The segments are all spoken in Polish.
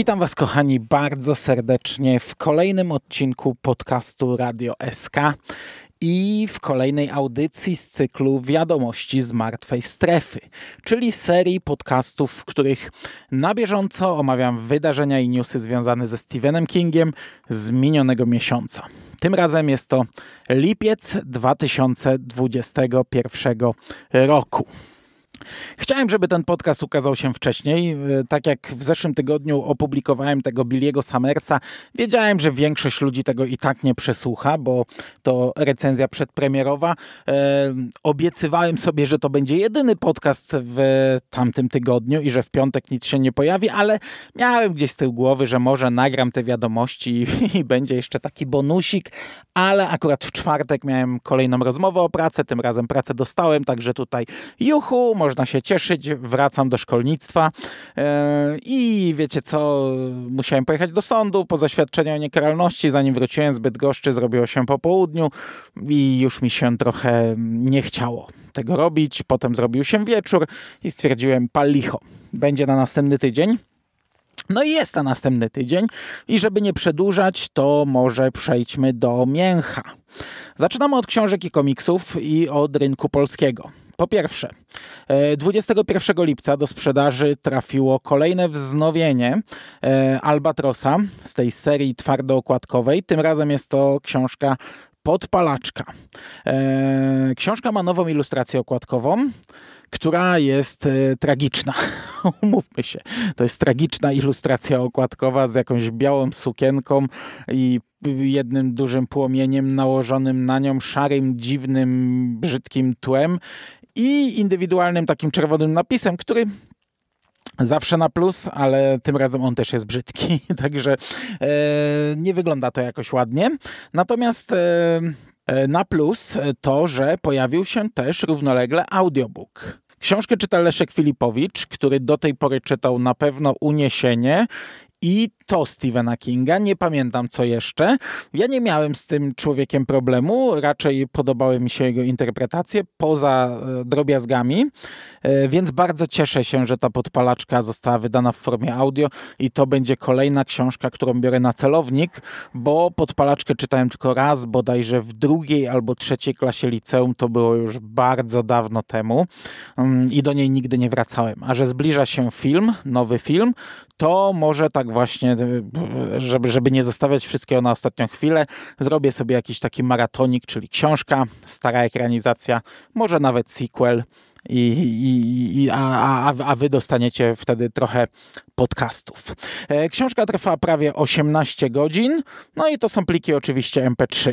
Witam Was, kochani, bardzo serdecznie w kolejnym odcinku podcastu Radio SK i w kolejnej audycji z cyklu Wiadomości z Martwej Strefy, czyli serii podcastów, w których na bieżąco omawiam wydarzenia i newsy związane ze Stephenem Kingiem z minionego miesiąca. Tym razem jest to lipiec 2021 roku. Chciałem, żeby ten podcast ukazał się wcześniej. E, tak jak w zeszłym tygodniu opublikowałem tego Billiego Summersa, wiedziałem, że większość ludzi tego i tak nie przesłucha, bo to recenzja przedpremierowa. E, obiecywałem sobie, że to będzie jedyny podcast w tamtym tygodniu i że w piątek nic się nie pojawi, ale miałem gdzieś z tyłu głowy, że może nagram te wiadomości i, będzie jeszcze taki bonusik, ale akurat w czwartek miałem kolejną rozmowę o pracę, tym razem pracę dostałem, także tutaj juhu, może można się cieszyć, wracam do szkolnictwa e, i wiecie co, musiałem pojechać do sądu po zaświadczeniu o niekaralności, zanim wróciłem z Bydgoszczy, zrobiło się po południu i już mi się trochę nie chciało tego robić, potem zrobił się wieczór i stwierdziłem pal licho, będzie na następny tydzień. No i jest na następny tydzień i żeby nie przedłużać, to może przejdźmy do mięcha. Zaczynamy od książek i komiksów i od rynku polskiego. Po pierwsze, 21 e, lipca do sprzedaży trafiło kolejne wznowienie e, Albatrosa z tej serii twardookładkowej. Tym razem jest to książka Podpalaczka. E, książka ma nową ilustrację okładkową która jest tragiczna. Umówmy się, to jest tragiczna ilustracja okładkowa z jakąś białą sukienką i jednym dużym płomieniem nałożonym na nią szarym, dziwnym, brzydkim tłem i indywidualnym takim czerwonym napisem, który zawsze na plus, ale tym razem on też jest brzydki, także e, nie wygląda to jakoś ładnie. Natomiast e, e na plus to, że pojawił się też równolegle audiobook. Książkę czyta Leszek Filipowicz, który do tej pory czytał na pewno Uniesienie i to Stephena Kinga. Nie pamiętam co jeszcze. Ja nie miałem z tym człowiekiem problemu, raczej podobały mi się jego interpretacje poza e, drobiazgami, e, więc bardzo cieszę się, że ta podpalaczka została wydana w formie audio i to będzie kolejna książka, którą biorę na celownik, bo podpalaczkę czytałem tylko raz, bodajże w drugiej albo trzeciej klasie liceum, to było już bardzo dawno temu mm, i do niej nigdy nie wracałem. A że zbliża się film, nowy film, to może tak właśnie żeby, żeby nie zostawiać wszystkiego na ostatnią chwilę, zrobię sobie jakiś taki maratonik, czyli książka, stara ekranizacja, może nawet sequel, i, i, i, a, a, a wy dostaniecie wtedy trochę podcastów. E, książka trwa prawie 18 godzin, no i to są pliki oczywiście MP3.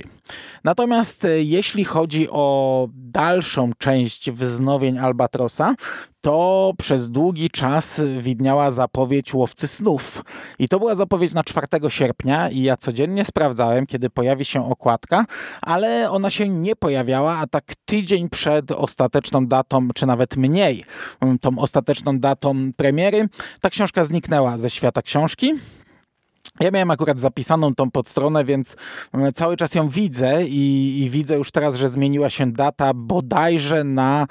Natomiast e, jeśli chodzi o dalszą część wznowień Albatrosa, to przez długi czas widniała zapowiedź Łowcy Snów. I to była zapowiedź na 4 sierpnia i ja codziennie sprawdzałem, kiedy pojawi się okładka, ale ona się nie pojawiała, a tak tydzień przed ostateczną datą, czy nawet mniej, tą ostateczną datą premiery, ta książka zniknęła ze świata książki. Ja miałem akurat zapisaną tą podstronę, więc cały czas ją widzę i, i widzę już teraz, że zmieniła się data bodajże na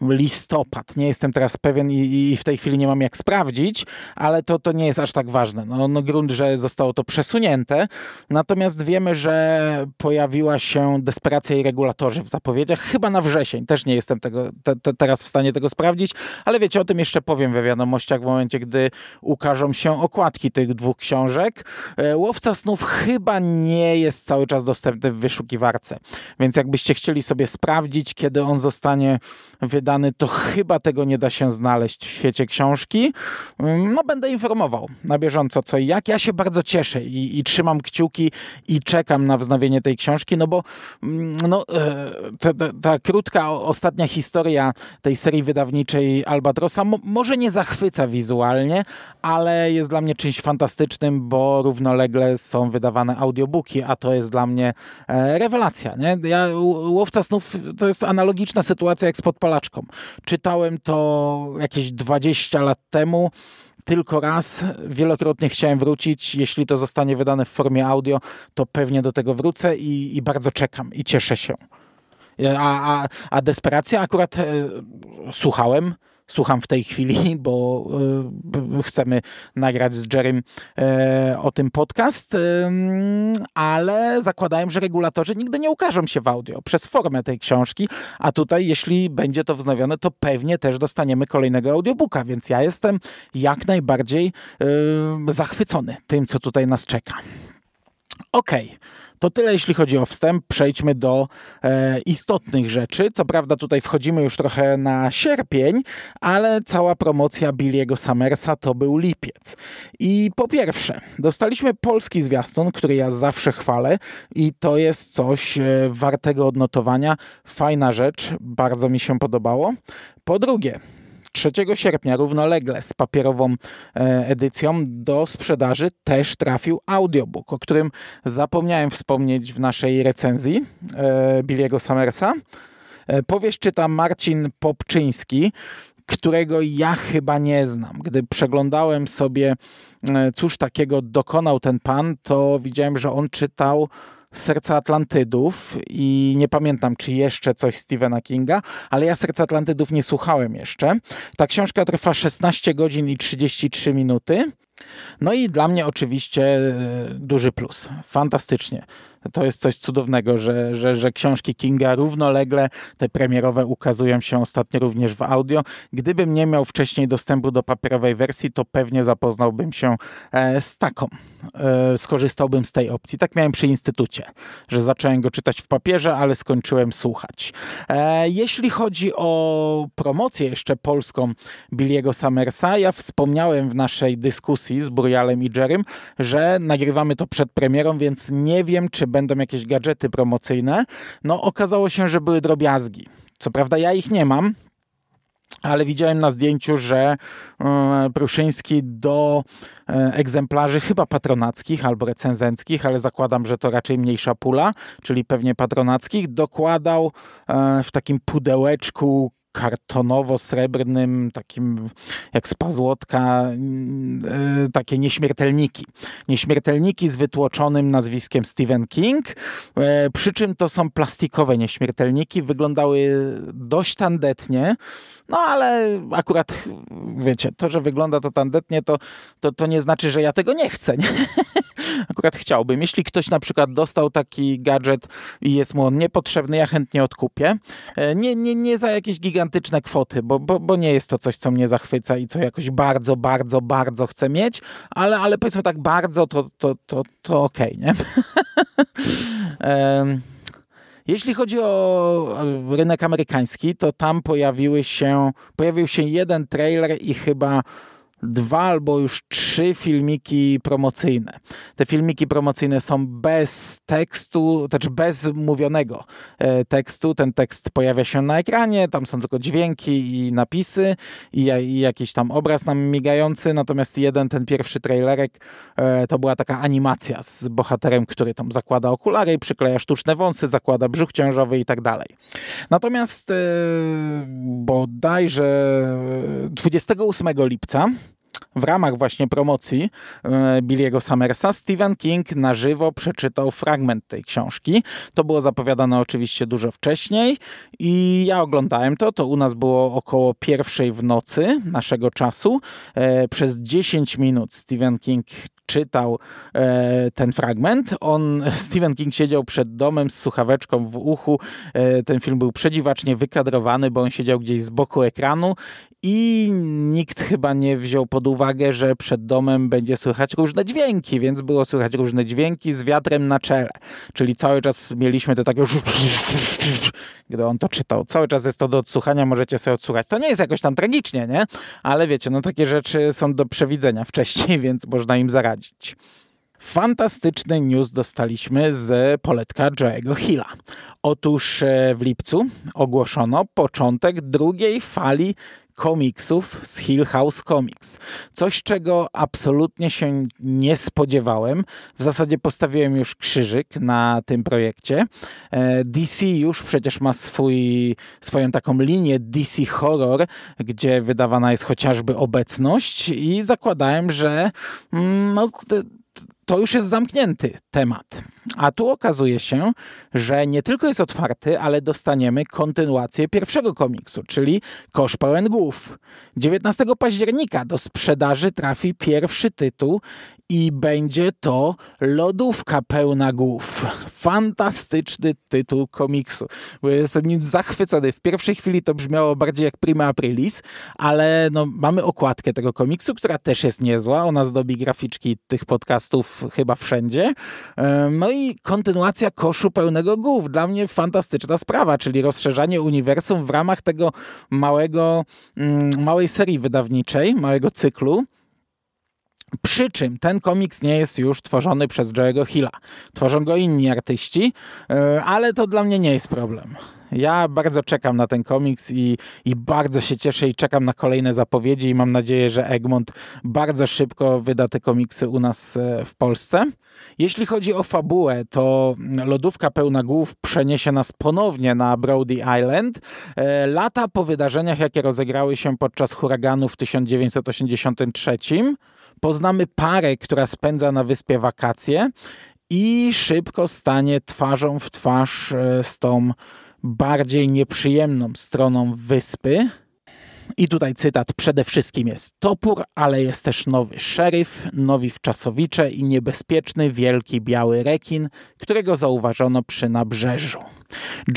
listopad. Nie jestem teraz pewien i, i, w tej chwili nie mam jak sprawdzić, ale to, to nie jest aż tak ważne. No, no grunt, że zostało to przesunięte. Natomiast wiemy, że pojawiła się desperacja i regulatorzy w zapowiedziach, chyba na wrzesień. Też nie jestem tego, te, te, teraz w stanie tego sprawdzić, ale wiecie, o tym jeszcze powiem we wiadomościach w momencie, gdy ukażą się okładki tych dwóch książek. E, Łowca snów chyba nie jest cały czas dostępny w wyszukiwarce, więc jakbyście chcieli sobie sprawdzić, kiedy on zostanie wydany, wydany, to chyba tego nie da się znaleźć w świecie książki. Mm, no, będę informował na bieżąco co i jak. Ja się bardzo cieszę i, i trzymam kciuki i czekam na wznowienie tej książki, no bo mm, no, e, ta, ta, ta krótka, ostatnia historia tej serii wydawniczej Albatrosa mo, może nie zachwyca wizualnie, ale jest dla mnie czymś fantastycznym, bo równolegle są wydawane audiobooki, a to jest dla mnie e, rewelacja. Nie? Ja, Łowca Snów to jest analogiczna sytuacja jak z Podpalaczką. Czytałem to jakieś 20 lat temu, tylko raz. Wielokrotnie chciałem wrócić. Jeśli to zostanie wydane w formie audio, to pewnie do tego wrócę i, i bardzo czekam i cieszę się. A, a, a Desperacja akurat e, słuchałem słucham w tej chwili, bo y, chcemy nagrać z Jerrym y, o tym podcast, ale zakładałem, że regulatorzy nigdy nie ukażą się w audio przez formę tej książki, a tutaj jeśli będzie to wznowione, to pewnie też dostaniemy kolejnego audiobooka, więc ja jestem jak najbardziej zachwycony tym, co tutaj nas czeka. Okej. Okay. To tyle, jeśli chodzi o wstęp. Przejdźmy do e, istotnych rzeczy. Co prawda, tutaj wchodzimy już trochę na sierpień, ale cała promocja Billiego Summersa to był lipiec. I po pierwsze, dostaliśmy polski zwiastun, który ja zawsze chwalę, i to jest coś e, wartego odnotowania. Fajna rzecz, bardzo mi się podobało. Po drugie, 3 sierpnia równolegle z papierową e, edycją do sprzedaży też trafił audiobook, o którym zapomniałem wspomnieć w naszej recenzji e, Billiego Summersa. E, powieść czyta Marcin Popczyński, którego ja chyba nie znam. Gdy przeglądałem sobie, cóż takiego dokonał ten pan, to widziałem, że on czytał Serca Atlantydów i nie pamiętam, czy jeszcze coś Stephena Kinga, ale ja Serca Atlantydów nie słuchałem jeszcze. Ta książka trwa 16 godzin i 33 minuty. No i dla mnie oczywiście e, duży plus. Fantastycznie. To jest coś cudownego, że, że, że książki Kinga równolegle, te premierowe, ukazują się ostatnio również w audio. Gdybym nie miał wcześniej dostępu do papierowej wersji, to pewnie zapoznałbym się e, z taką. E, skorzystałbym z tej opcji. Tak miałem przy Instytucie, że zacząłem go czytać w papierze, ale skończyłem słuchać. Jeśli chodzi o promocję jeszcze polską Billiego Summersa, ja wspomniałem w naszej dyskusji z Burialem i Jerrym, że nagrywamy to przed premierą, więc nie wiem, czy będą jakieś gadżety promocyjne. No okazało się, że były drobiazgi. Co prawda ja ich nie mam, ale widziałem na zdjęciu, że e, Pruszyński do e, egzemplarzy chyba patronackich albo recenzenckich, ale zakładam, że to raczej mniejsza pula, czyli pewnie patronackich, dokładał e, w takim pudełeczku kartonowo-srebrnym, takim jak z pazłotka, e, takie nieśmiertelniki. Nieśmiertelniki z wytłoczonym nazwiskiem Stephen King, e, przy czym to są plastikowe nieśmiertelniki, wyglądały dość tandetnie, no ale akurat, wiecie, to, że wygląda to tandetnie, to, to, to nie znaczy, że ja tego nie chcę. Nie? akurat chciałbym. Jeśli ktoś na przykład dostał taki gadżet i jest mu on niepotrzebny, ja chętnie odkupię. E, nie, nie, nie za jakieś gigantyczne kwoty, bo, bo, bo nie jest to coś, co mnie zachwyca i co jakoś bardzo, bardzo, bardzo chcę mieć, ale, ale powiedzmy tak bardzo, to, to, to, to okej, okay, nie? Jeśli chodzi o rynek amerykański, to tam pojawiły się, pojawił się jeden trailer i chyba dwa albo już trzy filmiki promocyjne. Te filmiki promocyjne są bez tekstu, znaczy bez mówionego e, tekstu. Ten tekst pojawia się na ekranie, tam są tylko dźwięki i napisy i, i jakiś tam obraz nam migający, natomiast jeden, ten pierwszy trailerek e, to była taka animacja z bohaterem, który tam zakłada okulary przykleja sztuczne wąsy, zakłada brzuch ciążowy i tak dalej. Natomiast e, bodajże 28 lipca w ramach właśnie promocji e, Billiego Summersa Stephen King na żywo przeczytał fragment tej książki. To było zapowiadane oczywiście dużo wcześniej i ja oglądałem to. To u nas było około pierwszej w nocy naszego czasu. E, przez 10 minut Stephen King czytał e, ten fragment. On, Stephen King siedział przed domem z słuchaweczką w uchu. E, ten film był przedziwacznie wykadrowany, bo on siedział gdzieś z boku ekranu i nikt chyba nie wziął pod uwagę, że przed domem będzie słychać różne dźwięki, więc było słychać różne dźwięki z wiatrem na czele. Czyli cały czas mieliśmy to takie gdy on to czytał. Cały czas jest to do odsłuchania, możecie sobie odsłuchać. To nie jest jakoś tam tragicznie, nie? Ale wiecie, no takie rzeczy są do przewidzenia wcześniej, więc można im zaradzić. Fantastyczny news dostaliśmy z poletka Joe'ego Hilla. Otóż e, w lipcu ogłoszono początek drugiej fali komiksów z Hill House Comics. Coś, czego absolutnie się nie spodziewałem. W zasadzie postawiłem już krzyżyk na tym projekcie. E, DC już przecież ma swój, swoją taką linię DC Horror, gdzie wydawana jest chociażby obecność i zakładałem, że mm, no, to już jest zamknięty temat. A tu okazuje się, że nie tylko jest otwarty, ale dostaniemy kontynuację pierwszego komiksu, czyli Kosz pełen głów. 19 października do sprzedaży trafi pierwszy tytuł i będzie to Lodówka pełna głów. Fantastyczny tytuł komiksu. Jestem nim zachwycony. W pierwszej chwili to brzmiało bardziej jak Prima Aprilis, ale no, mamy okładkę tego komiksu, która też jest niezła. Ona zdobi graficzki tych podcastów chyba wszędzie. No i kontynuacja koszu pełnego głów. Dla mnie fantastyczna sprawa, czyli rozszerzanie uniwersum w ramach tego małego, mm, małej serii wydawniczej, małego cyklu. Przy czym ten komiks nie jest już tworzony przez Joe'ego Hilla. Tworzą go inni artyści, e, ale to dla mnie nie jest problem. Ja bardzo czekam na ten komiks i, i bardzo się cieszę i czekam na kolejne zapowiedzi i mam nadzieję, że Egmont bardzo szybko wyda te komiksy u nas e, w Polsce. Jeśli chodzi o fabułę, to lodówka pełna głów przeniesie nas ponownie na Brody Island. E, lata po wydarzeniach, jakie rozegrały się podczas huraganu w 1983 poznamy parę, która spędza na wyspie wakacje i szybko stanie twarzą w twarz e, z tą bardziej nieprzyjemną stroną wyspy. I tutaj cytat przede wszystkim jest topór, ale jest też nowy szeryf, nowi wczasowicze i niebezpieczny wielki biały rekin, którego zauważono przy nabrzeżu.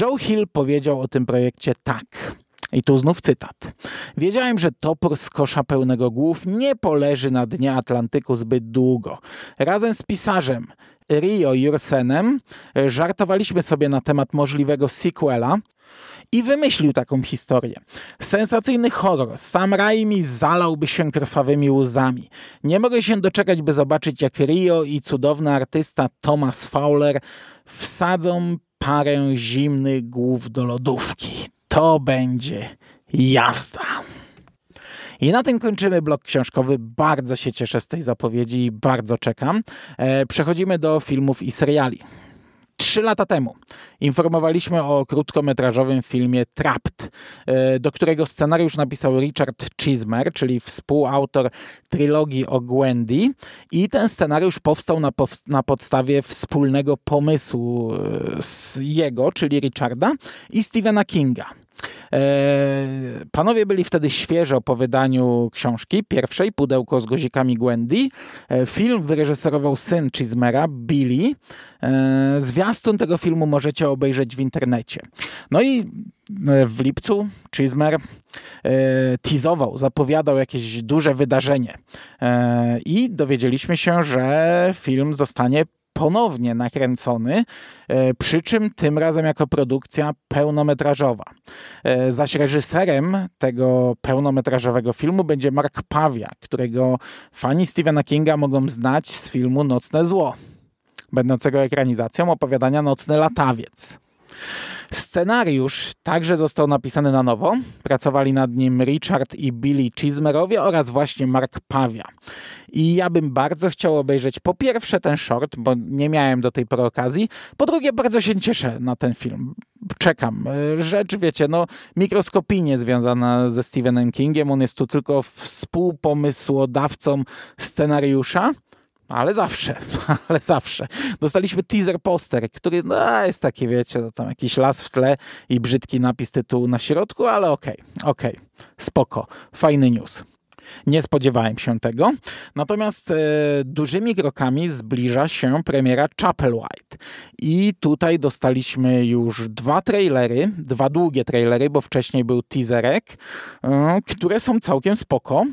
Joe Hill powiedział o tym projekcie tak. I tu znów cytat. Wiedziałem, że topór z kosza pełnego głów nie poleży na dnie Atlantyku zbyt długo. Razem z pisarzem Rio Jursenem żartowaliśmy sobie na temat możliwego sequela, i wymyślił taką historię. Sensacyjny horror. Sam Raimi zalałby się krwawymi łzami. Nie mogę się doczekać, by zobaczyć, jak Rio i cudowny artysta Thomas Fowler wsadzą parę zimnych głów do lodówki. To będzie jazda. I na tym kończymy blok książkowy. Bardzo się cieszę z tej zapowiedzi i bardzo czekam. E, przechodzimy do filmów i seriali. Trzy lata temu informowaliśmy o krótkometrażowym filmie Trapped, e, do którego scenariusz napisał Richard Chismer, czyli współautor trylogii o Gwendy. I ten scenariusz powstał na, na podstawie wspólnego pomysłu e, z jego, czyli Richarda i Stephena Kinga. E, panowie byli wtedy świeżo po wydaniu książki pierwszej, Pudełko z guzikami Gwendy. E, film wyreżyserował syn Chismera, Billy. E, zwiastun tego filmu możecie obejrzeć w internecie. No i w lipcu Chismer teasował, zapowiadał jakieś duże wydarzenie i dowiedzieliśmy się, że film zostanie ponownie nakręcony, e, przy czym tym razem jako produkcja pełnometrażowa. E, zaś reżyserem tego pełnometrażowego filmu będzie Mark Pawia, którego fani Stephena Kinga mogą znać z filmu Nocne Zło, będącego ekranizacją opowiadania Nocny Latawiec. Scenariusz także został napisany na nowo. Pracowali nad nim Richard i Billy Chismerowie oraz właśnie Mark Pawia. I ja bym bardzo chciał obejrzeć po pierwsze ten short, bo nie miałem do tej pory okazji. Po drugie, bardzo się cieszę na ten film. Czekam. Rzecz, wiecie, no mikroskopijnie związana ze Stephenem Kingiem. On jest tu tylko współpomysłodawcą scenariusza ale zawsze, ale zawsze. Dostaliśmy teaser poster, który no, jest taki, wiecie, no, tam jakiś las w tle i brzydki napis tytułu na środku, ale okej, okay, okej, okay. spoko, fajny news. Nie spodziewałem się tego. Natomiast e, dużymi krokami zbliża się premiera Chapel White. I tutaj dostaliśmy już dwa trailery, dwa długie trailery, bo wcześniej był teaserek, e, które są całkiem spoko.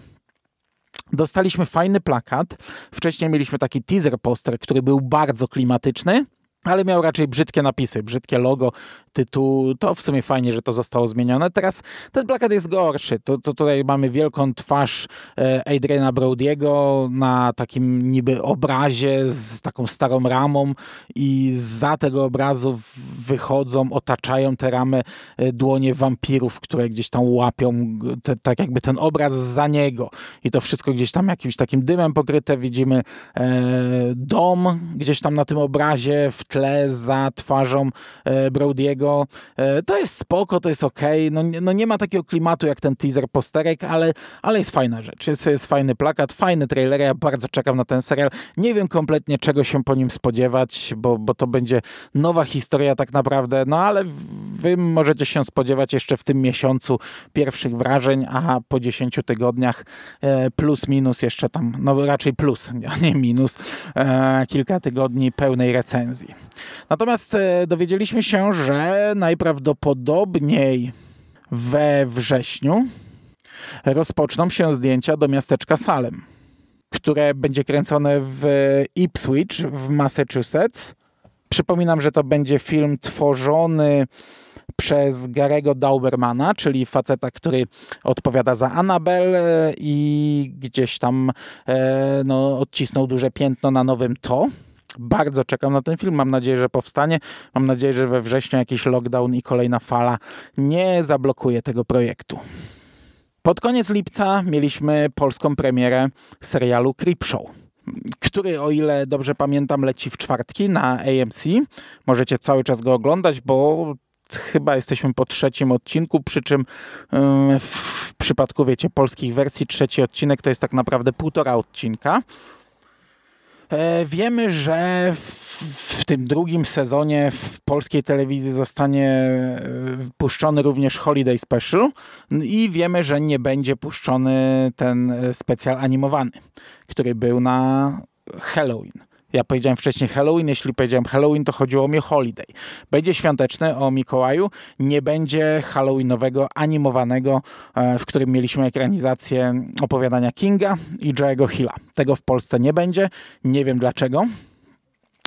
Dostaliśmy fajny plakat. Wcześniej mieliśmy taki teaser poster, który był bardzo klimatyczny ale miał raczej brzydkie napisy, brzydkie logo, tytuł. To w sumie fajnie, że to zostało zmienione. Teraz ten plakat jest gorszy. To, to tutaj mamy wielką twarz e, Adriana Brody'ego na takim niby obrazie z taką starą ramą i za tego obrazu wychodzą, otaczają te ramy e, dłonie wampirów, które gdzieś tam łapią, te, tak jakby ten obraz za niego. I to wszystko gdzieś tam jakimś takim dymem pokryte. Widzimy e, dom gdzieś tam na tym obrazie w tle za twarzą e, Brody'ego. E, to jest spoko, to jest ok. No, no nie ma takiego klimatu jak ten teaser posterek, ale, ale jest fajna rzecz. Jest, jest fajny plakat, fajny trailer. Ja bardzo czekam na ten serial. Nie wiem kompletnie czego się po nim spodziewać, bo, bo to będzie nowa historia tak naprawdę. No ale wy możecie się spodziewać jeszcze w tym miesiącu pierwszych wrażeń, a po 10 tygodniach e, plus minus jeszcze tam, no raczej plus, a nie minus, kilka tygodni pełnej recenzji. Natomiast e, dowiedzieliśmy się, że najprawdopodobniej we wrześniu rozpoczną się zdjęcia do miasteczka Salem, które będzie kręcone w Ipswich w Massachusetts. Przypominam, że to będzie film tworzony przez Garego Daubermana, czyli faceta, który odpowiada za Annabelle i gdzieś tam e, no, odcisnął duże piętno na nowym To. Bardzo czekam na ten film. Mam nadzieję, że powstanie. Mam nadzieję, że we wrześniu jakiś lockdown i kolejna fala nie zablokuje tego projektu. Pod koniec lipca mieliśmy polską premierę serialu Creepshow który, o ile dobrze pamiętam, leci w czwartki na AMC. Możecie cały czas go oglądać, bo chyba jesteśmy po trzecim odcinku, przy czym w przypadku, wiecie, polskich wersji trzeci odcinek to jest tak naprawdę półtora odcinka. E, wiemy, że w tym drugim sezonie w polskiej telewizji zostanie e, puszczony również Holiday Special i wiemy, że nie będzie puszczony ten e, specjal animowany, który był na Halloween. Ja powiedziałem wcześniej Halloween, jeśli powiedziałem Halloween, to chodziło mi o Holiday. Będzie świąteczny o Mikołaju, nie będzie Halloweenowego, animowanego, e, w którym mieliśmy ekranizację opowiadania Kinga i Joe'ego Hilla. Tego w Polsce nie będzie, nie wiem dlaczego.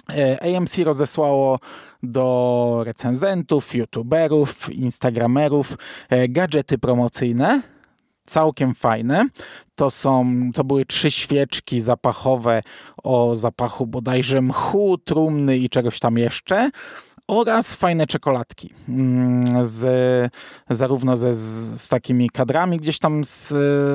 E, AMC rozesłało do recenzentów, youtuberów, instagramerów e, gadżety promocyjne, całkiem fajne. To, są, to były trzy świeczki zapachowe o zapachu bodajże mchu, trumny i czegoś tam jeszcze oraz fajne czekoladki, mm, z, zarówno ze, z takimi kadrami gdzieś tam z,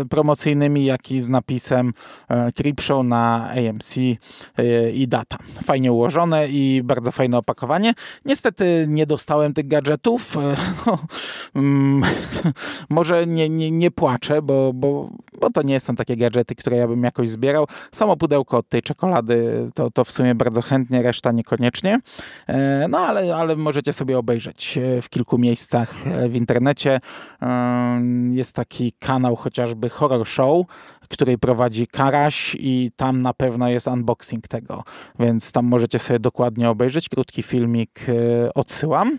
promocyjnymi, jak i z napisem e, Creepshow na AMC e, i data. Fajnie ułożone i bardzo fajne opakowanie. Niestety nie dostałem tych gadżetów. E, no, mm, może nie, nie, nie płaczę, bo, bo, bo to nie są takie gadżety, które ja bym jakoś zbierał. Samo pudełko od tej czekolady to, to w sumie bardzo chętnie, reszta niekoniecznie. No ale ale, możecie sobie obejrzeć e, w kilku miejscach e, w internecie. Jest taki kanał chociażby Horror Show, który prowadzi Karaś i tam na pewno jest unboxing tego, więc tam możecie sobie dokładnie obejrzeć. Krótki filmik e, odsyłam.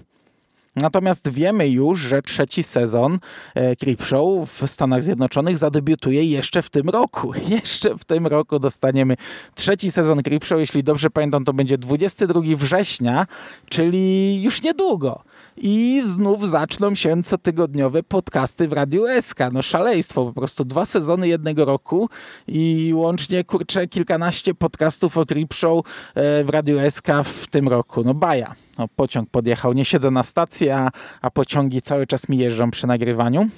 Natomiast wiemy już, że trzeci sezon e, Creepshow w Stanach Zjednoczonych zadebiutuje jeszcze w tym roku. Jeszcze w tym roku dostaniemy trzeci sezon Creepshow. Jeśli dobrze pamiętam, to będzie 22 września, czyli już niedługo. I znów zaczną się cotygodniowe podcasty w Radiu SK. No szaleństwo, po prostu dwa sezony jednego roku i łącznie, kurczę, kilkanaście podcastów o Creepshow e, w Radiu SK w tym roku. No baja. No, pociąg podjechał. Nie siedzę na stacji, a, a pociągi cały czas mi jeżdżą przy nagrywaniu.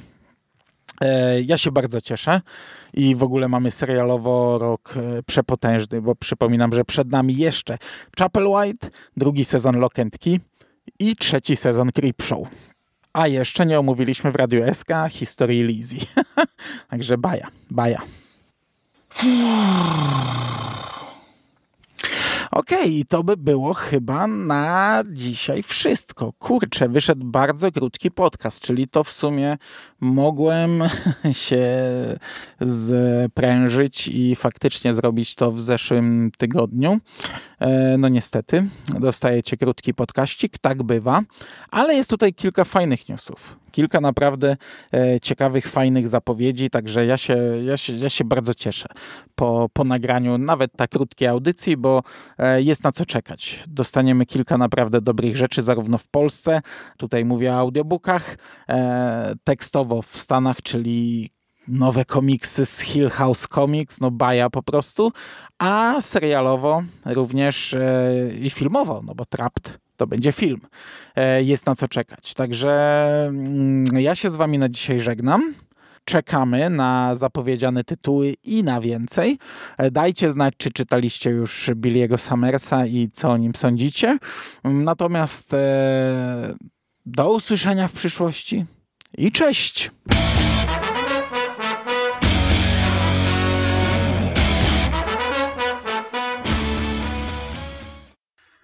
E, ja się bardzo cieszę i w ogóle mamy serialowo rok e, przepotężny, bo przypominam, że przed nami jeszcze Chapel White, drugi sezon Key i trzeci sezon Creepshow. A jeszcze nie omówiliśmy w Radiu SK historii Lizzie. Także baja, baja. Okej, to by było chyba na dzisiaj wszystko. Kurczę, wyszedł bardzo krótki podcast, czyli to w sumie mogłem się sprężyć i faktycznie zrobić to w zeszłym tygodniu. E, no niestety, dostajecie krótki podkaścik, tak bywa, ale jest tutaj kilka fajnych newsów. Kilka naprawdę e, ciekawych, fajnych zapowiedzi, także ja się, ja się, ja się bardzo cieszę po, po nagraniu nawet tak krótkiej audycji, bo e, jest na co czekać. Dostaniemy kilka naprawdę dobrych rzeczy, zarówno w Polsce, tutaj mówię o audiobookach, tekstowo w Stanach, czyli nowe komiksy z Hill House Comics, no baja po prostu, a serialowo również e, i filmowo, no bo Trapped to będzie film. E, jest na co czekać. Także mm, ja się z wami na dzisiaj żegnam. Czekamy na zapowiedziane tytuły i na więcej. E, dajcie znać, czy czytaliście już Billiego Summersa i co o nim sądzicie. Natomiast do usłyszenia w przyszłości i cześć!